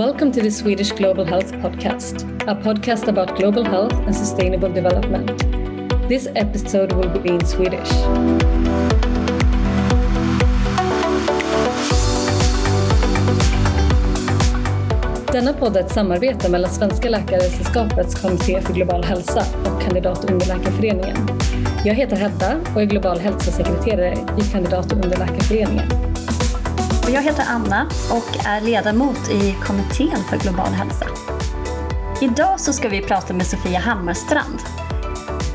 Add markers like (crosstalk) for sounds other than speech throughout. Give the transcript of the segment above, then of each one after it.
Welcome to the Swedish Global Health Podcast, a podcast about global health and sustainable development. This episode will be in Swedish. Denna podd är ett samarbete mellan Svenska Läkaresällskapets kommitté för global hälsa och Kandidat underläkarföreningen. Jag heter Hedda och är global hälsosekreterare i Kandidat underläkarföreningen. Och jag heter Anna och är ledamot i kommittén för global hälsa. Idag så ska vi prata med Sofia Hammarstrand.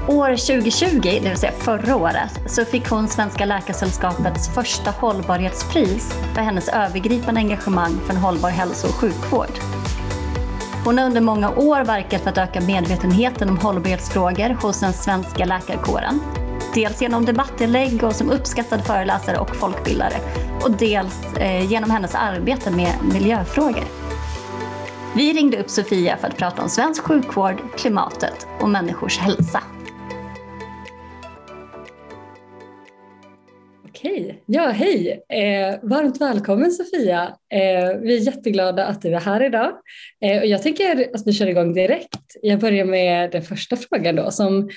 År 2020, det vill säga förra året, så fick hon Svenska Läkaresällskapets första hållbarhetspris för hennes övergripande engagemang för en hållbar hälso och sjukvård. Hon har under många år verkat för att öka medvetenheten om hållbarhetsfrågor hos den svenska läkarkåren. Dels genom debattinlägg och som uppskattad föreläsare och folkbildare och dels eh, genom hennes arbete med miljöfrågor. Vi ringde upp Sofia för att prata om svensk sjukvård, klimatet och människors hälsa. Okej, ja hej! Eh, varmt välkommen Sofia. Eh, vi är jätteglada att du är här idag. Eh, och jag tänker att vi kör igång direkt. Jag börjar med den första frågan då som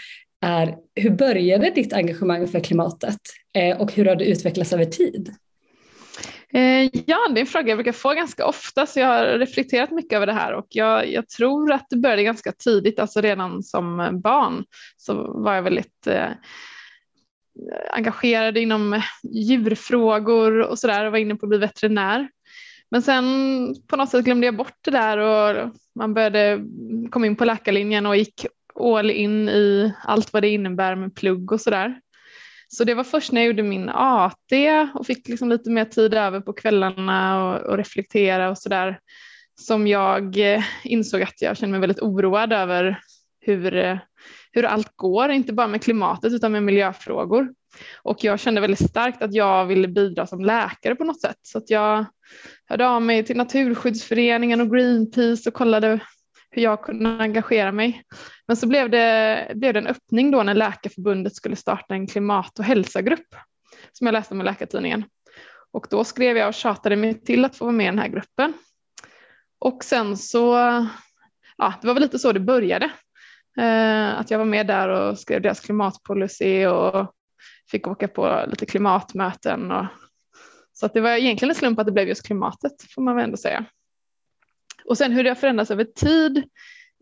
är hur började ditt engagemang för klimatet eh, och hur har det utvecklats över tid? Eh, ja, det är en fråga jag brukar få ganska ofta så jag har reflekterat mycket över det här och jag, jag tror att det började ganska tidigt, alltså redan som barn så var jag väldigt eh, engagerad inom djurfrågor och sådär och var inne på att bli veterinär. Men sen på något sätt glömde jag bort det där och man började komma in på läkarlinjen och gick all in i allt vad det innebär med plugg och sådär. Så det var först när jag gjorde min AT och fick liksom lite mer tid över på kvällarna och, och reflektera och sådär som jag eh, insåg att jag kände mig väldigt oroad över hur, eh, hur allt går, inte bara med klimatet utan med miljöfrågor. Och jag kände väldigt starkt att jag ville bidra som läkare på något sätt. Så att jag hörde av mig till Naturskyddsföreningen och Greenpeace och kollade hur jag kunde engagera mig. Men så blev det, blev det en öppning då när Läkarförbundet skulle starta en klimat och hälsagrupp som jag läste om i Läkartidningen. Och då skrev jag och tjatade mig till att få vara med i den här gruppen. Och sen så, ja det var väl lite så det började. Eh, att jag var med där och skrev deras klimatpolicy och fick åka på lite klimatmöten. Och, så att det var egentligen en slump att det blev just klimatet får man väl ändå säga. Och sen hur det har förändrats över tid,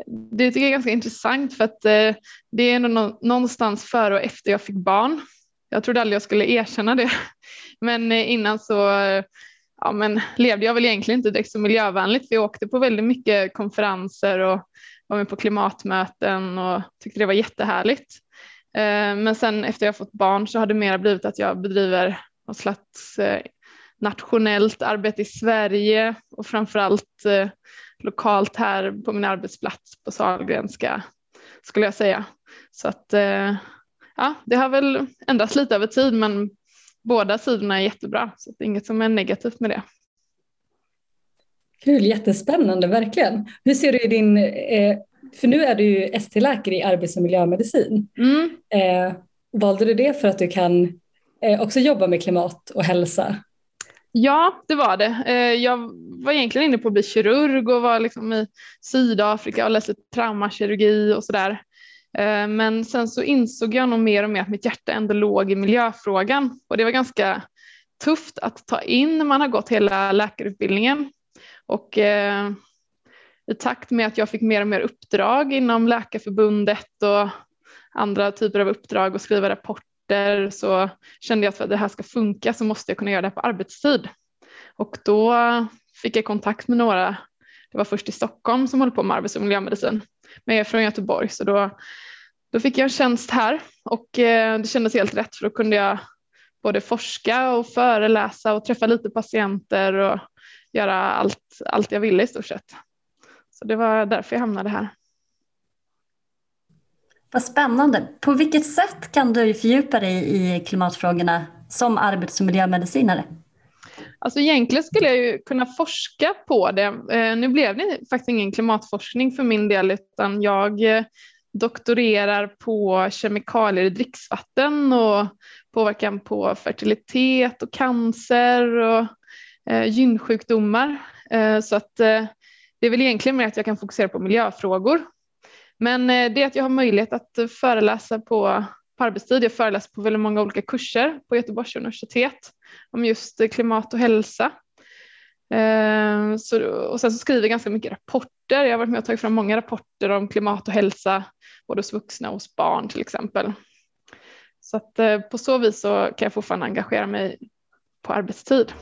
det tycker jag är ganska intressant för att eh, det är ändå någonstans före och efter jag fick barn. Jag trodde aldrig jag skulle erkänna det, (laughs) men eh, innan så eh, ja, men levde jag väl egentligen inte direkt så miljövänligt. Vi åkte på väldigt mycket konferenser och var med på klimatmöten och tyckte det var jättehärligt. Men sen efter jag fått barn så har det mera blivit att jag bedriver något slags nationellt arbete i Sverige och framförallt lokalt här på min arbetsplats på Sahlgrenska skulle jag säga. Så att eh, ja, det har väl ändrats lite över tid men båda sidorna är jättebra så det är inget som är negativt med det. Kul, jättespännande, verkligen. Hur ser du i din, eh, för nu är du ju ST-läkare i arbets och miljömedicin. Mm. Eh, valde du det för att du kan också jobba med klimat och hälsa? Ja, det var det. Eh, jag var egentligen inne på att bli kirurg och var liksom i Sydafrika och läste traumakirurgi och sådär. Eh, men sen så insåg jag nog mer och mer att mitt hjärta ändå låg i miljöfrågan och det var ganska tufft att ta in när man har gått hela läkarutbildningen. Och eh, i takt med att jag fick mer och mer uppdrag inom Läkarförbundet och andra typer av uppdrag och skriva rapporter orter så kände jag att för att det här ska funka så måste jag kunna göra det på arbetstid. Och då fick jag kontakt med några, det var först i Stockholm som höll på med arbets och miljömedicin, men jag är från Göteborg så då, då fick jag en tjänst här och eh, det kändes helt rätt för då kunde jag både forska och föreläsa och träffa lite patienter och göra allt, allt jag ville i stort sett. Så det var därför jag hamnade här. Vad spännande. På vilket sätt kan du fördjupa dig i klimatfrågorna som arbets och miljömedicinare? Alltså egentligen skulle jag ju kunna forska på det. Eh, nu blev det faktiskt ingen klimatforskning för min del utan jag eh, doktorerar på kemikalier i dricksvatten och påverkan på fertilitet och cancer och eh, gynsjukdomar. Så att det är väl egentligen mer att jag kan fokusera på miljöfrågor. Men eh, det är att jag har möjlighet att eh, föreläsa på, på arbetstid. Jag föreläser på väldigt många olika kurser på Göteborgs universitet om just eh, klimat och hälsa. Ehm, så, och sen så skriver jag ganska mycket rapporter. Jag har varit med och tagit fram många rapporter om klimat och hälsa, både hos vuxna och hos barn till exempel. Så att på så vis så kan jag fortfarande engagera mig på arbetstid.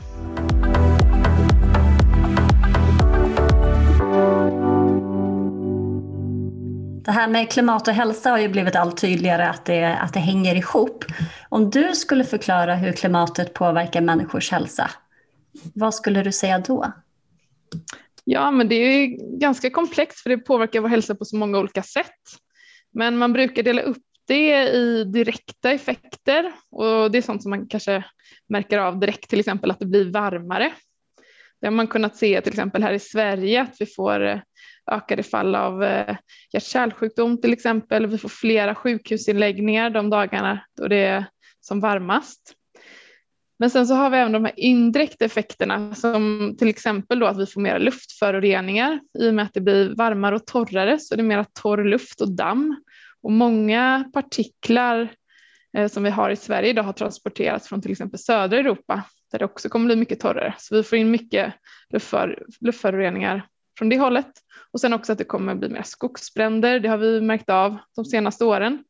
Det här med klimat och hälsa har ju blivit allt tydligare att det, att det hänger ihop. Om du skulle förklara hur klimatet påverkar människors hälsa, vad skulle du säga då? Ja, men det är ganska komplext för det påverkar vår hälsa på så många olika sätt. Men man brukar dela upp det i direkta effekter och det är sånt som man kanske märker av direkt, till exempel att det blir varmare. Det har man kunnat se till exempel här i Sverige att vi får ökade fall av eh, hjärt-kärlsjukdom till exempel. Vi får flera sjukhusinläggningar de dagarna då det är som varmast. Men sen så har vi även de här indirekta effekterna som till exempel då att vi får mer luftföroreningar i och med att det blir varmare och torrare så det är mer torr luft och damm. Och många partiklar eh, som vi har i Sverige idag har transporterats från till exempel södra Europa där det också kommer bli mycket torrare. Så vi får in mycket luftför, luftföroreningar från det hållet. Och sen också att det kommer bli mer skogsbränder, det har vi märkt av de senaste åren.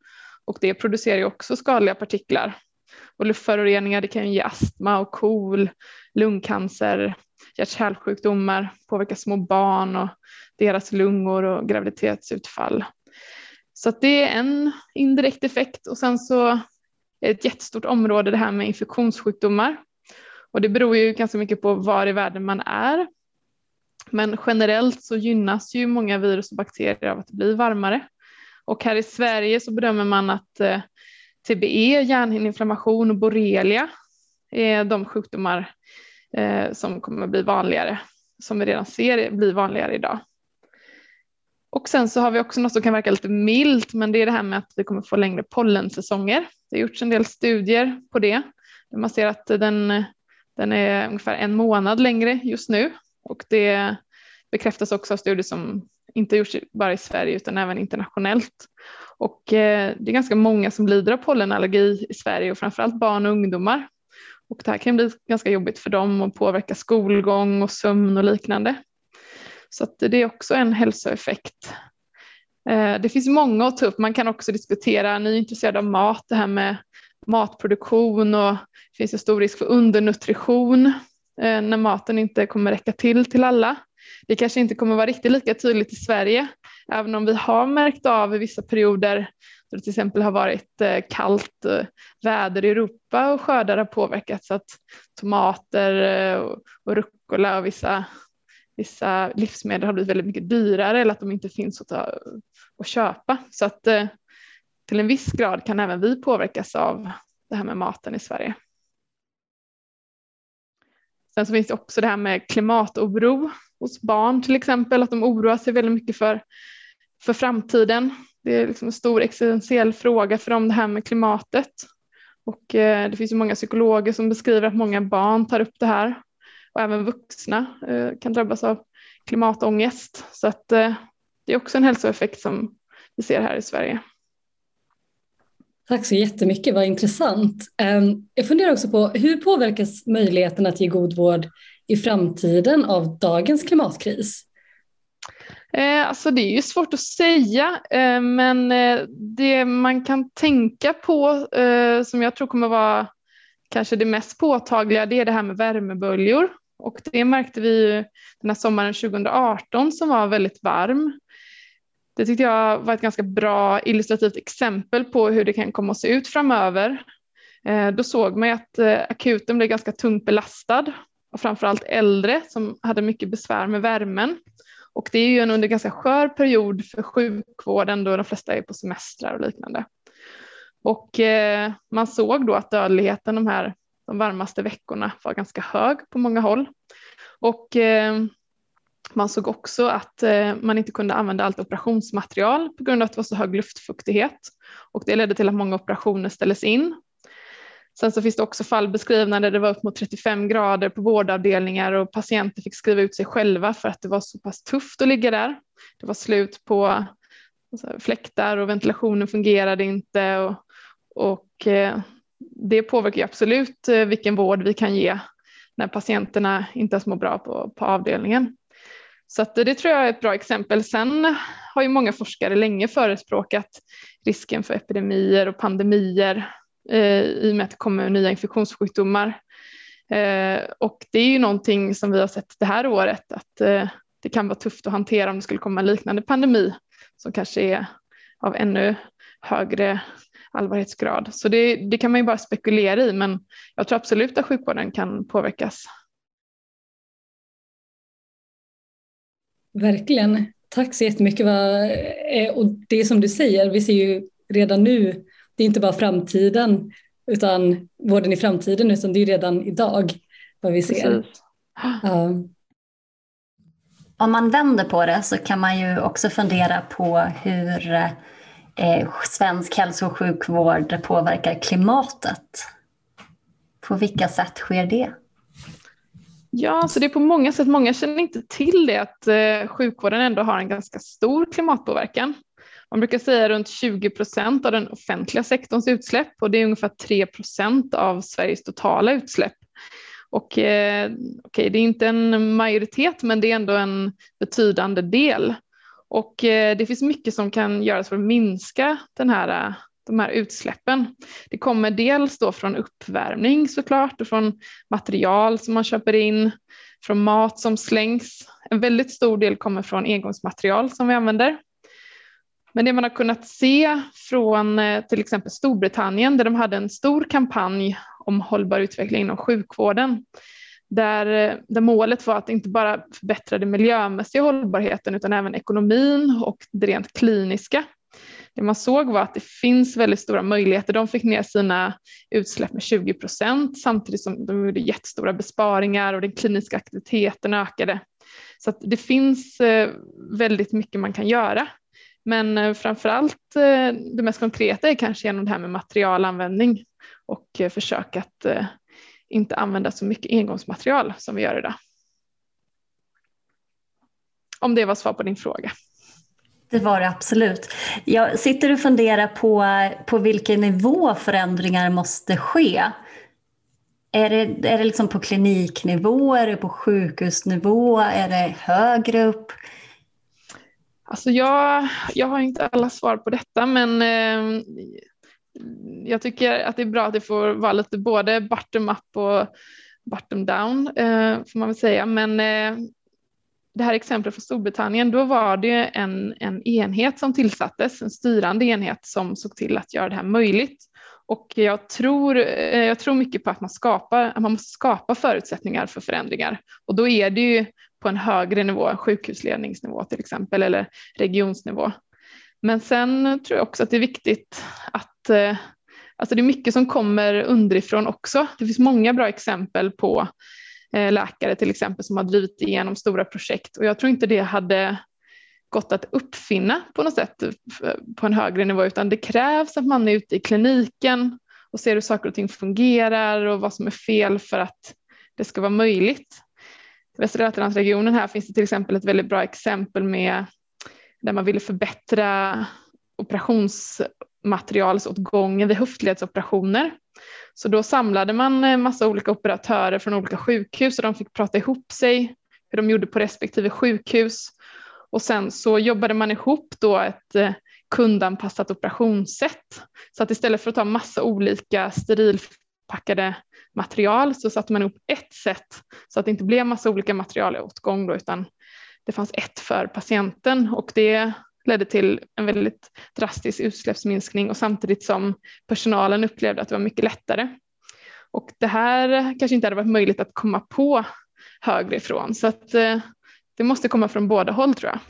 Och det producerar ju också skadliga partiklar. Och luftföroreningar det kan ju ge astma och KOL, lungcancer, hjärt-kärlsjukdomar, påverka små barn och deras lungor och graviditetsutfall. Så det är en indirekt effekt och sen så är det ett jättestort område det här med infektionssjukdomar. Och det beror ju ganska mycket på var i världen man är. Men generellt så gynnas ju många virus och bakterier av att det blir varmare. Och här i Sverige så bedömer man att eh, TBE, hjärnhinneinflammation och borrelia är de sjukdomar eh, som kommer bli vanligare, som vi redan ser blir vanligare idag. Och sen så har vi också något som kan verka lite milt, men det är det här med att vi kommer få längre pollensäsonger. Det har gjorts en del studier på det. Man ser att den, den är ungefär en månad längre just nu och det bekräftas också av studier som inte gjorts bara i Sverige utan även internationellt. Och eh, det är ganska många som lider av pollenallergi i Sverige och framförallt barn och ungdomar. Och det här kan bli ganska jobbigt för dem och påverka skolgång och sömn och liknande. Så det är också en hälsoeffekt. Eh, det finns många att ta upp. Man kan också diskutera, ni är intresserade av mat, det här med matproduktion och det finns en stor risk för undernutrition Eh, när maten inte kommer räcka till till alla. Det kanske inte kommer vara riktigt lika tydligt i Sverige, även om vi har märkt av i vissa perioder då det till exempel har varit eh, kallt eh, väder i Europa och skördar har påverkats att tomater eh, och rucola och vissa vissa livsmedel har blivit väldigt mycket dyrare eller att de inte finns att, ta, att köpa. Så att eh, till en viss grad kan även vi påverkas av det här med maten i Sverige. Sen så finns det också det här med klimatoro hos barn till exempel, att de oroar sig väldigt mycket för, för framtiden. Det är liksom en stor existentiell fråga för dem det här med klimatet. Och eh, det finns ju många psykologer som beskriver att många barn tar upp det här och även vuxna eh, kan drabbas av klimatångest. Så att eh, det är också en hälsoeffekt som vi ser här i Sverige. Tack så jättemycket, vad intressant. Ehm, jag funderar också på hur påverkas möjligheten att ge god vård i framtiden av dagens klimatkris? Eh, alltså det är ju svårt att säga, eh, men eh, det man kan tänka på som jag tror kommer vara kanske det mest påtagliga det är det här med värmeböljor och det märkte vi den här sommaren 2018 som var väldigt varm. Det tyckte jag var ett ganska bra illustrativt exempel på hur det kan komma att se ut framöver. Eh, då såg man att eh, akuten blev ganska tungt belastad och framförallt äldre som hade mycket besvär med värmen. Och det är ju en under ganska skör period för sjukvården då de flesta är på semestrar och liknande. Och eh, man såg då att dödligheten de här de varmaste veckorna var ganska hög på många håll. Och man såg också att eh, man inte kunde använda allt operationsmaterial på grund av att det var så hög luftfuktighet och det ledde till att många operationer ställdes in. Sen så finns det också fall beskrivna där det var upp mot 35 grader på vårdavdelningar och patienter fick skriva ut sig själva för att det var så pass tufft att ligga där. Det var slut på alltså, fläktar och ventilationen fungerade inte och, och eh, det påverkar absolut eh, vilken vård vi kan ge när patienterna inte ens mår bra på, på avdelningen. Så att det tror jag är ett bra exempel. Sen har ju många forskare länge förespråkat risken för epidemier och pandemier eh, i och med att det kommer nya infektionssjukdomar. Eh, och det är ju någonting som vi har sett det här året att eh, det kan vara tufft att hantera om det skulle komma en liknande pandemi som kanske är av ännu högre allvarlighetsgrad. Så det, det kan man ju bara spekulera i men jag tror absolut att sjukvården kan påverkas. Verkligen. Tack så jättemycket. Eh, och det som du säger, vi ser ju redan nu, det är inte bara framtiden, utan vården i framtiden, utan det är redan idag vad vi ser. Ja. Om man vänder på det så kan man ju också fundera på hur eh, svensk hälso och sjukvård påverkar klimatet. På vilka sätt sker det? Ja, så det är på många sätt, många känner inte till det att eh, sjukvården ändå har en ganska stor klimatpåverkan. Man brukar säga runt 20 procent av den offentliga sektorns utsläpp och det är ungefär 3 procent av Sveriges totala utsläpp. Och eh, okay, det är inte en majoritet men det är ändå en betydande del. Och eh, det finns mycket som kan göras för att minska den här eh, de här utsläppen. Det kommer dels då från uppvärmning såklart och från material som man köper in, från mat som slängs. En väldigt stor del kommer från engångsmaterial som vi använder. Men det man har kunnat se från eh, till exempel Storbritannien där de hade en stor kampanj om hållbar utveckling inom sjukvården där, eh, där målet var att inte bara förbättra den miljömässiga hållbarheten utan även ekonomin och det rent kliniska. Det man såg var att det finns väldigt stora möjligheter. De fick ner sina utsläpp med 20 procent samtidigt som de gjorde jättestora besparingar och den kliniska aktiviteten ökade. Så det finns eh, väldigt mycket man kan göra. Men eh, framför allt eh, det mest konkreta är kanske genom det här med materialanvändning och försök att inte använda så mycket engångsmaterial som vi gör idag. Om det var svar på din fråga. Det var det absolut. Jag sitter och funderar på, på vilken nivå förändringar måste ske. Är det, är det liksom på kliniknivå, är det på sjukhusnivå, är det högre upp? Alltså jag, jag har inte alla svar på detta men eh, jag tycker att det är bra att det får vara lite både bottom up och bottom down eh, får man väl säga. Men eh, det här exemplet från Storbritannien, då var det en, en enhet som tillsattes, en styrande enhet som såg till att göra det här möjligt. Och jag tror, eh, jag tror mycket på att man, skapar, att man måste skapa förutsättningar för förändringar. Och då är det ju på en högre nivå, sjukhusledningsnivå till exempel, eller regionsnivå. Men sen tror jag också att det är viktigt att eh, Alltså det är mycket som kommer underifrån också. Det finns många bra exempel på Eh, läkare till exempel som har drivit igenom stora projekt och jag tror inte det hade gått att uppfinna på något sätt eh, på en högre nivå utan det krävs att man är ute i kliniken och ser hur saker och ting fungerar och vad som är fel för att det ska vara möjligt. I Västra Götalandsregionen här finns det till exempel ett väldigt bra exempel med där man ville förbättra operationsmaterialsåtgången vid höftledsoperationer så då samlade man en massa olika operatörer från olika sjukhus och de fick prata ihop sig hur de gjorde på respektive sjukhus. Och sen så jobbade man ihop då ett eh, kundanpassat operationssätt. Så att istället för att ta massa olika sterilpackade material så satte man ihop ett sätt så att det inte blev massa olika material då, utan det fanns ett för patienten och det ledde till en väldigt drastisk utsläppsminskning och samtidigt som personalen upplevde att det var mycket lättare. Och det här kanske inte hade varit möjligt att komma på högre ifrån så att eh, det måste komma från båda håll tror jag.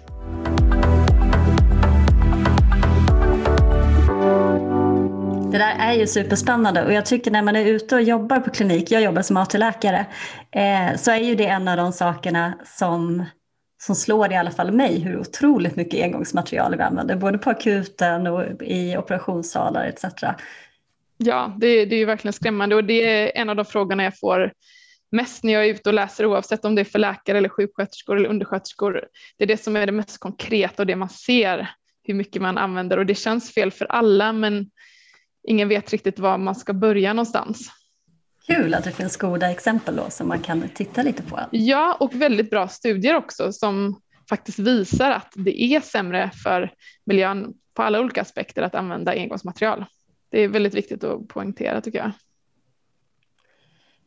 Det där är ju superspännande och jag tycker när man är ute och jobbar på klinik, jag jobbar som AT-läkare, eh, så är ju det en av de sakerna som som slår i alla fall mig hur otroligt mycket engångsmaterial vi använder, både på akuten och i operationssalar etc. Ja, det, det är ju verkligen skrämmande och det är en av de frågorna jag får mest när jag är ute och läser oavsett om det är för läkare eller sjuksköterskor eller undersköterskor. Det är det som är det mest konkreta och det man ser hur mycket man använder och det känns fel för alla men ingen vet riktigt var man ska börja någonstans. Kul att det finns goda exempel då som man kan titta lite på. Ja, och väldigt bra studier också som faktiskt visar att det är sämre för miljön på alla olika aspekter att använda engångsmaterial. Det är väldigt viktigt att poängtera tycker jag.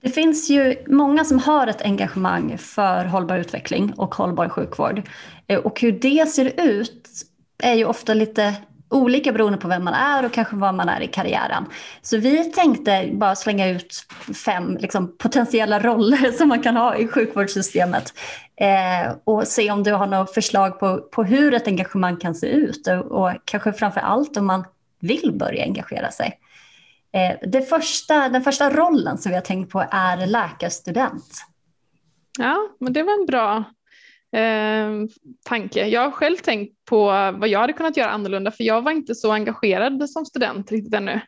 Det finns ju många som har ett engagemang för hållbar utveckling och hållbar sjukvård. Eh, och hur det ser ut är ju ofta lite olika beroende på vem man är och kanske var man är i karriären. Så vi tänkte bara slänga ut fem liksom, potentiella roller (laughs) som man kan ha i sjukvårdssystemet eh, och se om du har några förslag på, på hur ett engagemang kan se ut och, och kanske framför allt om man vill börja engagera sig. Eh, det första, den första rollen som vi har tänkt på är läkarstudent. Ja, men det var en bra eh, tanke. Jag har själv tänkt på vad jag hade kunnat göra annorlunda för jag var inte så engagerad som student riktigt ännu.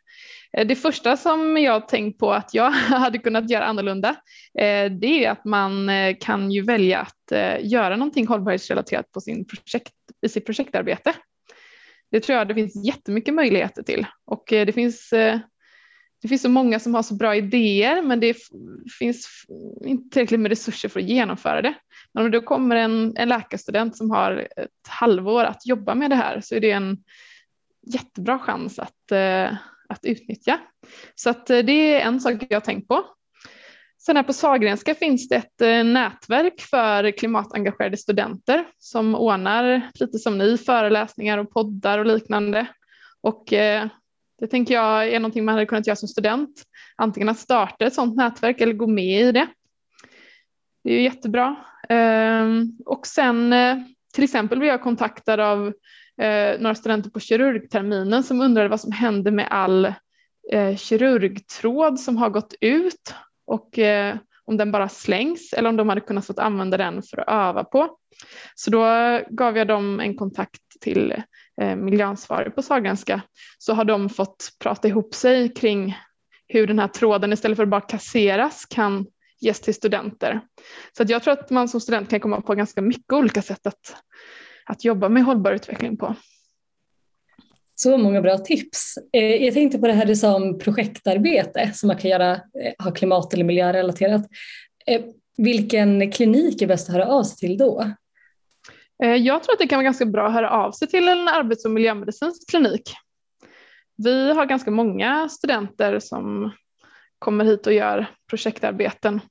Eh, det första som jag tänkt på att jag (laughs) hade kunnat göra annorlunda eh, det är att man eh, kan ju välja att göra någonting hållbarhetsrelaterat på sin projekt, i sitt projektarbete. Det tror jag det finns jättemycket möjligheter till och det finns det finns så många som har så bra idéer men det finns inte tillräckligt med resurser för att genomföra det. Men om det då kommer en, en läkarstudent som har ett halvår att jobba med det här så är det en jättebra chans att, eh, att utnyttja. Så att eh, det är en sak jag har tänkt på. Sen här på Sahlgrenska finns det ett eh, nätverk för klimatengagerade studenter som ordnar lite som ni föreläsningar och poddar och liknande. Och eh, det tänker jag är någonting man hade kunnat göra som student. Antingen att starta ett sådant nätverk eller gå med i det. Det är ju jättebra. Ehm, och sen eh, till exempel blev jag kontaktad av eh, några studenter på kirurgterminen som undrade vad som hände med all eh, kirurgtråd som har gått ut och om den bara slängs eller om de hade kunnat få använda den för att öva på. Så då gav jag dem en kontakt till miljöansvarig på Sahlgrenska så har de fått prata ihop sig kring hur den här tråden istället för att bara kasseras kan ges till studenter. Så att jag tror att man som student kan komma på ganska mycket olika sätt att, att jobba med hållbar utveckling på. Så många bra tips. Eh, jag tänkte på det här du sa om projektarbete som man kan göra, eh, ha klimat eller miljörelaterat. Eh, vilken klinik är bäst att höra av sig till då? Jag tror att det kan vara ganska bra att höra av sig till en arbets och miljömedicinsk klinik. Vi har ganska många studenter som kommer hit och gör projektarbeten.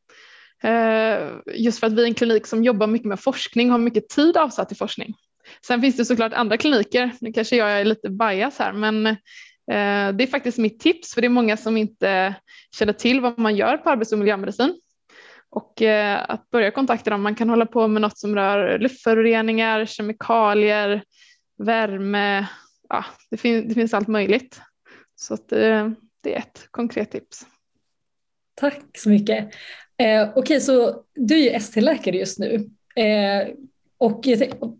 Eh, just för att vi är en klinik som jobbar mycket med forskning, har mycket tid avsatt till forskning. Sen finns det såklart andra kliniker, nu kanske jag är lite bias här, men eh, det är faktiskt mitt tips för det är många som inte känner till vad man gör på arbets och miljömedicin. Och eh, att börja kontakta dem, man kan hålla på med något som rör luftföroreningar, kemikalier, värme, ja, det, fin det finns allt möjligt. Så att, det är ett konkret tips. Tack så mycket. Eh, Okej, okay, så du är ju ST-läkare just nu. Eh, och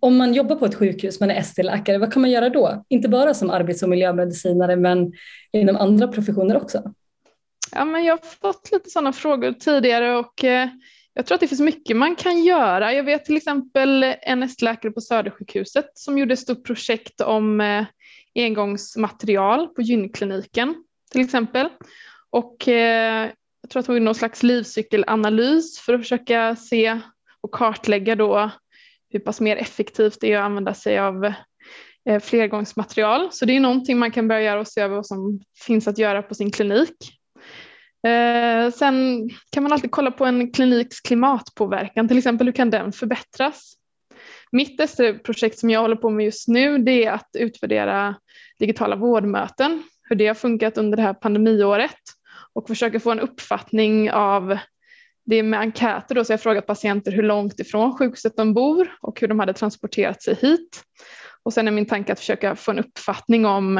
om man jobbar på ett sjukhus, man är ST-läkare, vad kan man göra då? Inte bara som arbets och miljömedicinare men inom andra professioner också? Ja, men jag har fått lite sådana frågor tidigare och eh, jag tror att det finns mycket man kan göra. Jag vet till exempel en ST-läkare på Södersjukhuset som gjorde ett stort projekt om eh, engångsmaterial på gynkliniken till exempel. Och eh, jag tror att hon gjorde någon slags livscykelanalys för att försöka se och kartlägga då hur pass mer effektivt det är att använda sig av eh, flergångsmaterial. Så det är någonting man kan börja göra och se över vad som finns att göra på sin klinik. Eh, sen kan man alltid kolla på en kliniks klimatpåverkan, till exempel hur kan den förbättras? Mitt projekt som jag håller på med just nu det är att utvärdera digitala vårdmöten, hur det har funkat under det här pandemiåret och försöka få en uppfattning av det är med enkäter då, så jag har frågat patienter hur långt ifrån sjukhuset de bor och hur de hade transporterat sig hit. Och sen är min tanke att försöka få en uppfattning om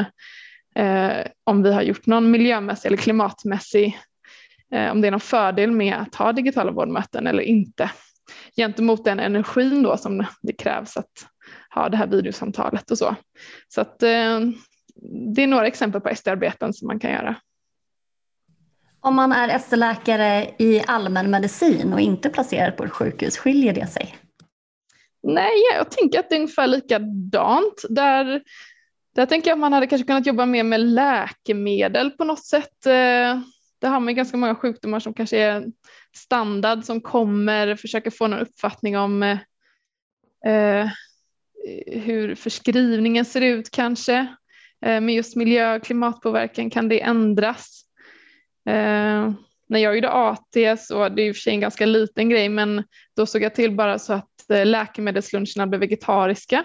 eh, om vi har gjort någon miljömässig eller klimatmässig, eh, om det är någon fördel med att ha digitala vårdmöten eller inte gentemot den energin då som det krävs att ha det här videosamtalet och så. Så att eh, det är några exempel på SD-arbeten som man kan göra. Om man är ST-läkare i allmänmedicin och inte placerad på ett sjukhus, skiljer det sig? Nej, jag tänker att det är ungefär likadant. Där, där tänker jag att man hade kanske kunnat jobba mer med läkemedel på något sätt. Eh, där har man ganska många sjukdomar som kanske är standard som kommer, försöka få någon uppfattning om eh, eh, hur förskrivningen ser ut kanske. Eh, med just miljö och klimatpåverkan kan det ändras. Eh, när jag gjorde AT så det är i och för sig en ganska liten grej men då såg jag till bara så att eh, läkemedelsluncherna blev vegetariska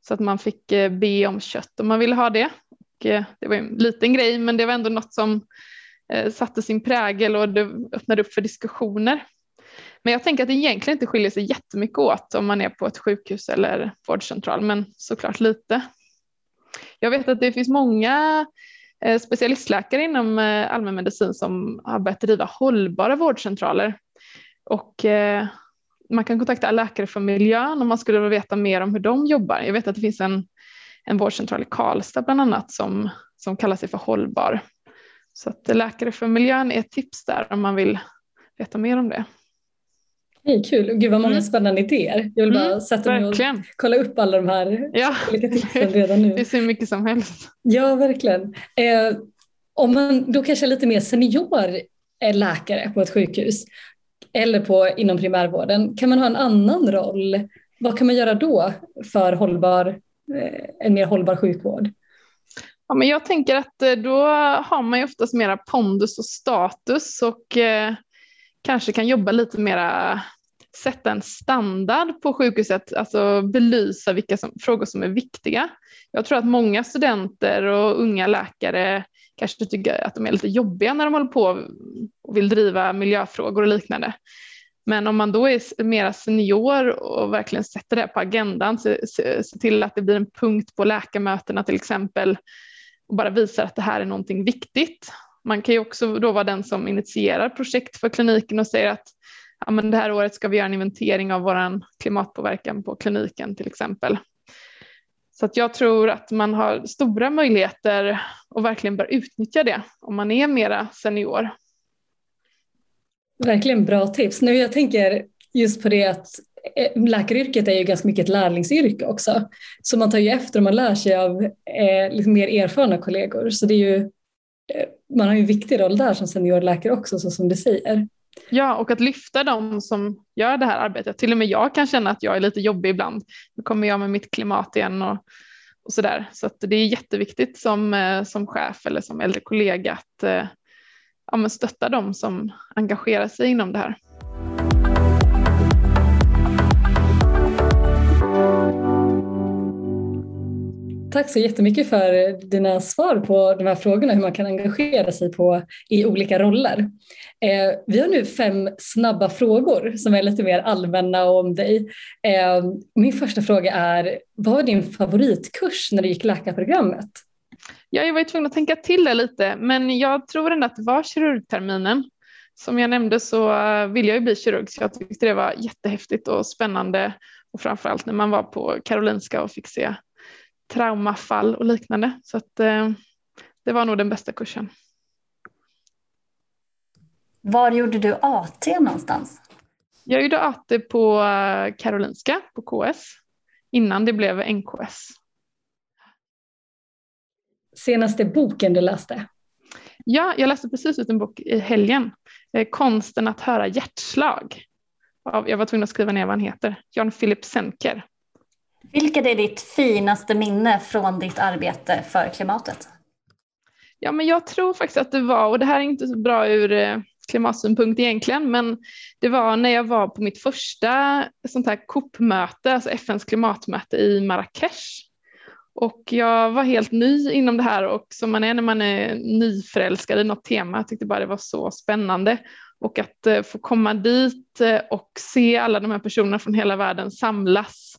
så att man fick eh, be om kött om man ville ha det. Och, eh, det var en liten grej men det var ändå något som eh, satte sin prägel och det öppnade upp för diskussioner. Men jag tänker att det egentligen inte skiljer sig jättemycket åt om man är på ett sjukhus eller vårdcentral, men såklart lite. Jag vet att det finns många Eh, specialistläkare inom eh, allmänmedicin som har börjat driva hållbara vårdcentraler. Och eh, man kan kontakta läkare för miljön om man skulle vilja veta mer om hur de jobbar. Jag vet att det finns en, en vårdcentral i Karlstad bland annat som, som kallar sig för hållbar. Så att läkare för miljön är ett tips där om man vill veta mer om det. Hej, kul, gud vad många mm. spännande idéer. Jag vill bara mm, sätta mig och kolla upp alla de här ja. olika tipsen redan nu. Det finns hur mycket som helst. Ja, verkligen. Eh, om man då kanske är lite mer senior läkare på ett sjukhus eller på, inom primärvården, kan man ha en annan roll? Vad kan man göra då för hållbar, eh, en mer hållbar sjukvård? Ja, men jag tänker att eh, då har man ju oftast mera pondus och status och eh, kanske kan jobba lite mera sätta en standard på sjukhuset, alltså belysa vilka som, frågor som är viktiga. Jag tror att många studenter och unga läkare kanske tycker att de är lite jobbiga när de håller på och vill driva miljöfrågor och liknande. Men om man då är mera senior och verkligen sätter det på agendan, se, se, se till att det blir en punkt på läkarmötena till exempel och bara visar att det här är någonting viktigt. Man kan ju också då vara den som initierar projekt för kliniken och säger att ja, men det här året ska vi göra en inventering av vår klimatpåverkan på kliniken till exempel. Så att jag tror att man har stora möjligheter och verkligen bör utnyttja det om man är mera senior. Verkligen bra tips. Nu jag tänker just på det att eh, läkaryrket är ju ganska mycket ett lärlingsyrke också. Så man tar ju efter och man lär sig av eh, lite mer erfarna kollegor. Så det är ju, eh, man har ju en viktig roll där som seniorläkare också, så som du säger. Ja, och att lyfta dem som gör det här arbetet. Till och med jag kan känna att jag är lite jobbig ibland. Nu kommer jag med mitt klimat igen och, och så där. Så att det är jätteviktigt som, eh, som chef eller som äldre kollega att eh, ja, stötta dem som engagerar sig inom det här. Tack så jättemycket för dina svar på de här frågorna, hur man kan engagera sig på, i olika roller. Eh, vi har nu fem snabba frågor som är lite mer allmänna om dig. Eh, min första fråga är, vad var din favoritkurs när du gick läkarprogrammet? Ja, jag var ju tvungen att tänka till det lite, men jag tror ändå att det var kirurgterminen. Som jag nämnde så eh, vill jag ju bli kirurg, så jag tyckte det var jättehäftigt och spännande och framförallt när man var på Karolinska och fick se traumafall och liknande. Så att, eh, det var nog den bästa kursen. Var gjorde du AT någonstans? Jag gjorde AT på eh, Karolinska på KS innan det blev NKS. Senaste boken du läste? Ja, jag läste precis ut en bok i helgen. Eh, Konsten att höra hjärtslag. Jag var tvungen att skriva ner vad han heter. Jan Philip Senker. Vilket är ditt finaste minne från ditt arbete för klimatet? Ja, men jag tror faktiskt att det var, och det här är inte så bra ur eh, klimatsynpunkt egentligen, men det var när jag var på mitt första sånt här COP-möte, alltså FNs klimatmöte i Marrakesh. Och jag var helt ny inom det här och som man är när man är nyförälskad i något tema, jag tyckte bara det var så spännande. Och att eh, få komma dit eh, och se alla de här personerna från hela världen samlas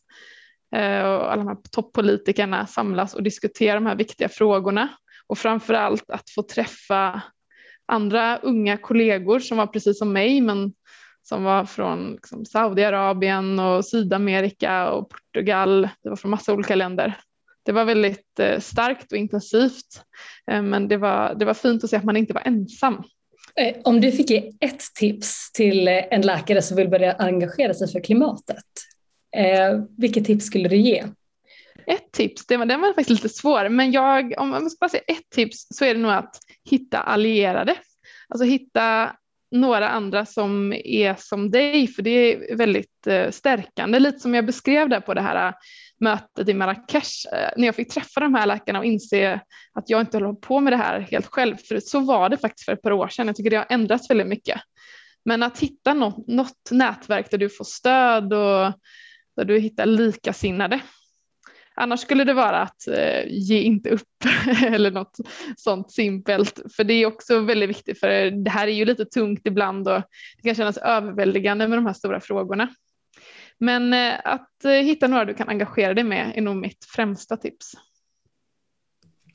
Eh, och alla de här toppolitikerna samlas och diskuterar de här viktiga frågorna. Och framför allt att få träffa andra unga kollegor som var precis som mig men som var från liksom, Saudiarabien och Sydamerika och Portugal. Det var från massa olika länder. Det var väldigt eh, starkt och intensivt eh, men det var, det var fint att se att man inte var ensam. Eh, om du fick ge ett tips till eh, en läkare som vill börja engagera sig för klimatet, eh, vilket tips skulle du ge? Ett tips, den var, den var faktiskt lite svår, men jag, om man ska bara säga ett tips så är det nog att hitta allierade. Alltså hitta några andra som är som dig, för det är väldigt eh, stärkande. Lite som jag beskrev där på det här eh, mötet i Marrakesh, eh, när jag fick träffa de här läkarna och inse att jag inte håller på med det här helt själv. För så var det faktiskt för ett par år sedan. Jag tycker det har ändrats väldigt mycket. Men att hitta något, något nätverk där du får stöd och där du hittar likasinnade. Annars skulle det vara att eh, ge inte upp (laughs) eller något sånt simpelt. För det är också väldigt viktigt för det här är ju lite tungt ibland och det kan kännas överväldigande med de här stora frågorna. Men eh, att eh, hitta några du kan engagera dig med är nog mitt främsta tips.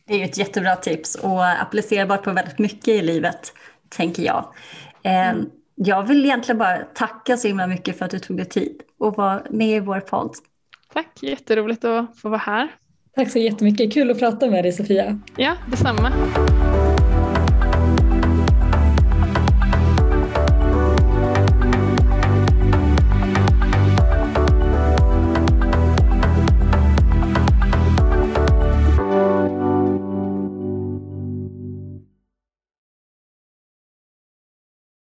Det är ju ett jättebra tips och applicerbart på väldigt mycket i livet, tänker jag. Ehm, mm. Jag vill egentligen bara tacka så himla mycket för att du tog dig tid och var med i vår podd. Tack, jätteroligt att få vara här. Tack så jättemycket, kul att prata med dig Sofia. Ja, detsamma.